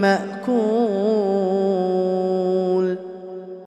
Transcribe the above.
مأكول.